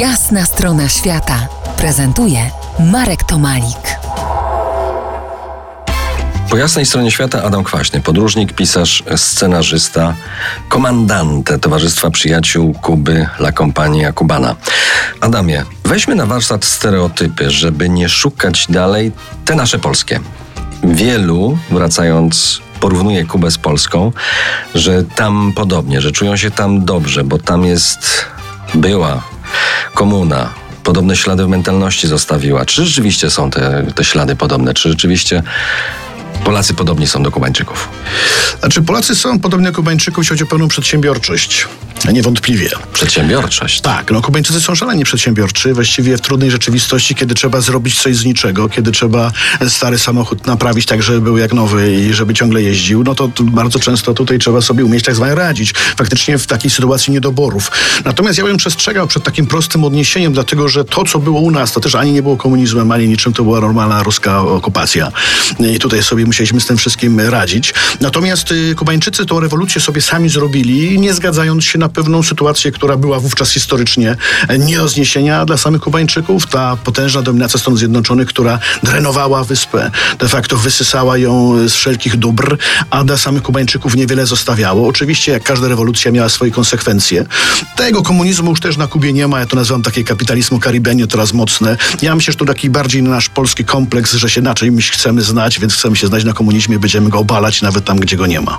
Jasna strona świata prezentuje Marek Tomalik. Po jasnej stronie świata Adam Kwaśny, podróżnik, pisarz, scenarzysta, komandante Towarzystwa Przyjaciół Kuby La Compagnia Cubana. Adamie, weźmy na warsztat stereotypy, żeby nie szukać dalej te nasze polskie. Wielu, wracając porównuje Kubę z Polską, że tam podobnie, że czują się tam dobrze, bo tam jest, była komuna, podobne ślady w mentalności zostawiła. Czy rzeczywiście są te, te ślady podobne? Czy rzeczywiście Polacy podobni są do Kubańczyków? Znaczy Polacy są podobni do Kubańczyków, jeśli chodzi o przedsiębiorczość. Niewątpliwie. Przedsiębiorczość? Tak, no Kubańczycy są szalenie przedsiębiorczy, właściwie w trudnej rzeczywistości, kiedy trzeba zrobić coś z niczego, kiedy trzeba stary samochód naprawić tak, żeby był jak nowy i żeby ciągle jeździł, no to bardzo często tutaj trzeba sobie umieć tak zwane radzić. Faktycznie w takiej sytuacji niedoborów. Natomiast ja bym przestrzegał przed takim prostym odniesieniem, dlatego że to, co było u nas, to też ani nie było komunizmem, ani niczym, to była normalna ruska okupacja. I tutaj sobie musieliśmy z tym wszystkim radzić. Natomiast y, Kubańczycy tą rewolucję sobie sami zrobili, nie zgadzając się na pewną sytuację, która była wówczas historycznie nie do zniesienia dla samych Kubańczyków. Ta potężna dominacja Stanów Zjednoczonych, która drenowała wyspę, de facto wysysała ją z wszelkich dóbr, a dla samych Kubańczyków niewiele zostawiało. Oczywiście, jak każda rewolucja miała swoje konsekwencje. Tego komunizmu już też na Kubie nie ma. Ja to nazywam takie kapitalizmu karibenio teraz mocne. Ja myślę, że to taki bardziej nasz polski kompleks, że się inaczej my chcemy znać, więc chcemy się znać na komunizmie, będziemy go obalać nawet tam, gdzie go nie ma.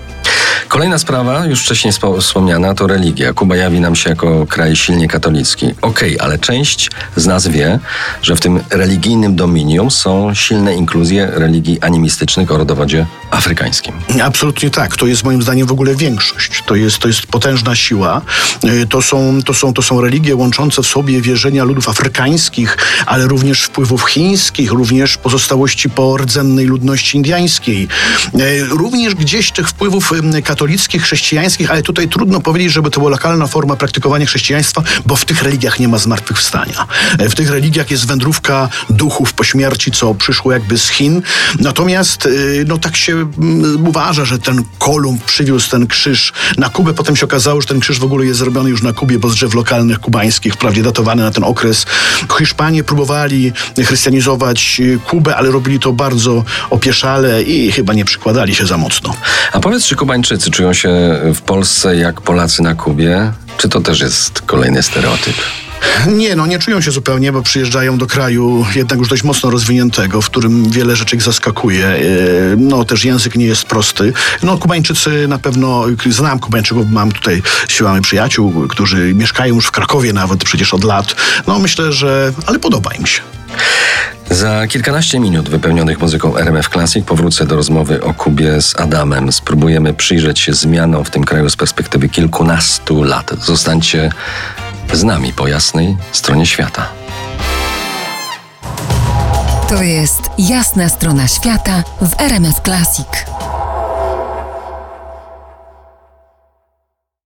Kolejna sprawa, już wcześniej wspomniana, to religia. Kuba jawi nam się jako kraj silnie katolicki. Okej, okay, ale część z nas wie, że w tym religijnym dominium są silne inkluzje religii animistycznych o rodowodzie afrykańskim. Absolutnie tak. To jest moim zdaniem w ogóle większość. To jest, to jest potężna siła. Y, to są, to, są, to są religie łączące w sobie wierzenia ludów afrykańskich, ale również wpływów chińskich, również pozostałości po rdzennej ludności indyjskiej. Y, również gdzieś tych wpływów katolickich, chrześcijańskich, ale tutaj trudno powiedzieć, żeby to była lokalna forma praktykowania chrześcijaństwa, bo w tych religiach nie ma zmartwychwstania. Y, w tych religiach jest wędrówka duchów po śmierci, co przyszło jakby z Chin. Natomiast no tak się uważa, że ten Kolumb przywiózł ten krzyż na Kubę. Potem się okazało, że ten krzyż w ogóle jest zrobiony już na Kubie, bo z drzew lokalnych kubańskich, wprawdzie datowany na ten okres. Hiszpanie próbowali chrystianizować Kubę, ale robili to bardzo opieszale i chyba nie przykładali się za mocno. A powiedz, czy Kubańczycy czują się w Polsce jak Polacy na Kubie? Czy to też jest kolejny stereotyp? Nie, no nie czują się zupełnie, bo przyjeżdżają do kraju jednak już dość mocno rozwiniętego, w którym wiele rzeczy ich zaskakuje. E, no też język nie jest prosty. No Kubańczycy na pewno, znam Kubańczyków, mam tutaj siłami przyjaciół, którzy mieszkają już w Krakowie nawet przecież od lat. No myślę, że, ale podoba im się. Za kilkanaście minut wypełnionych muzyką RMF Classic powrócę do rozmowy o Kubie z Adamem. Spróbujemy przyjrzeć się zmianom w tym kraju z perspektywy kilkunastu lat. Zostańcie z nami po jasnej stronie świata. To jest jasna strona świata w RMS Classic.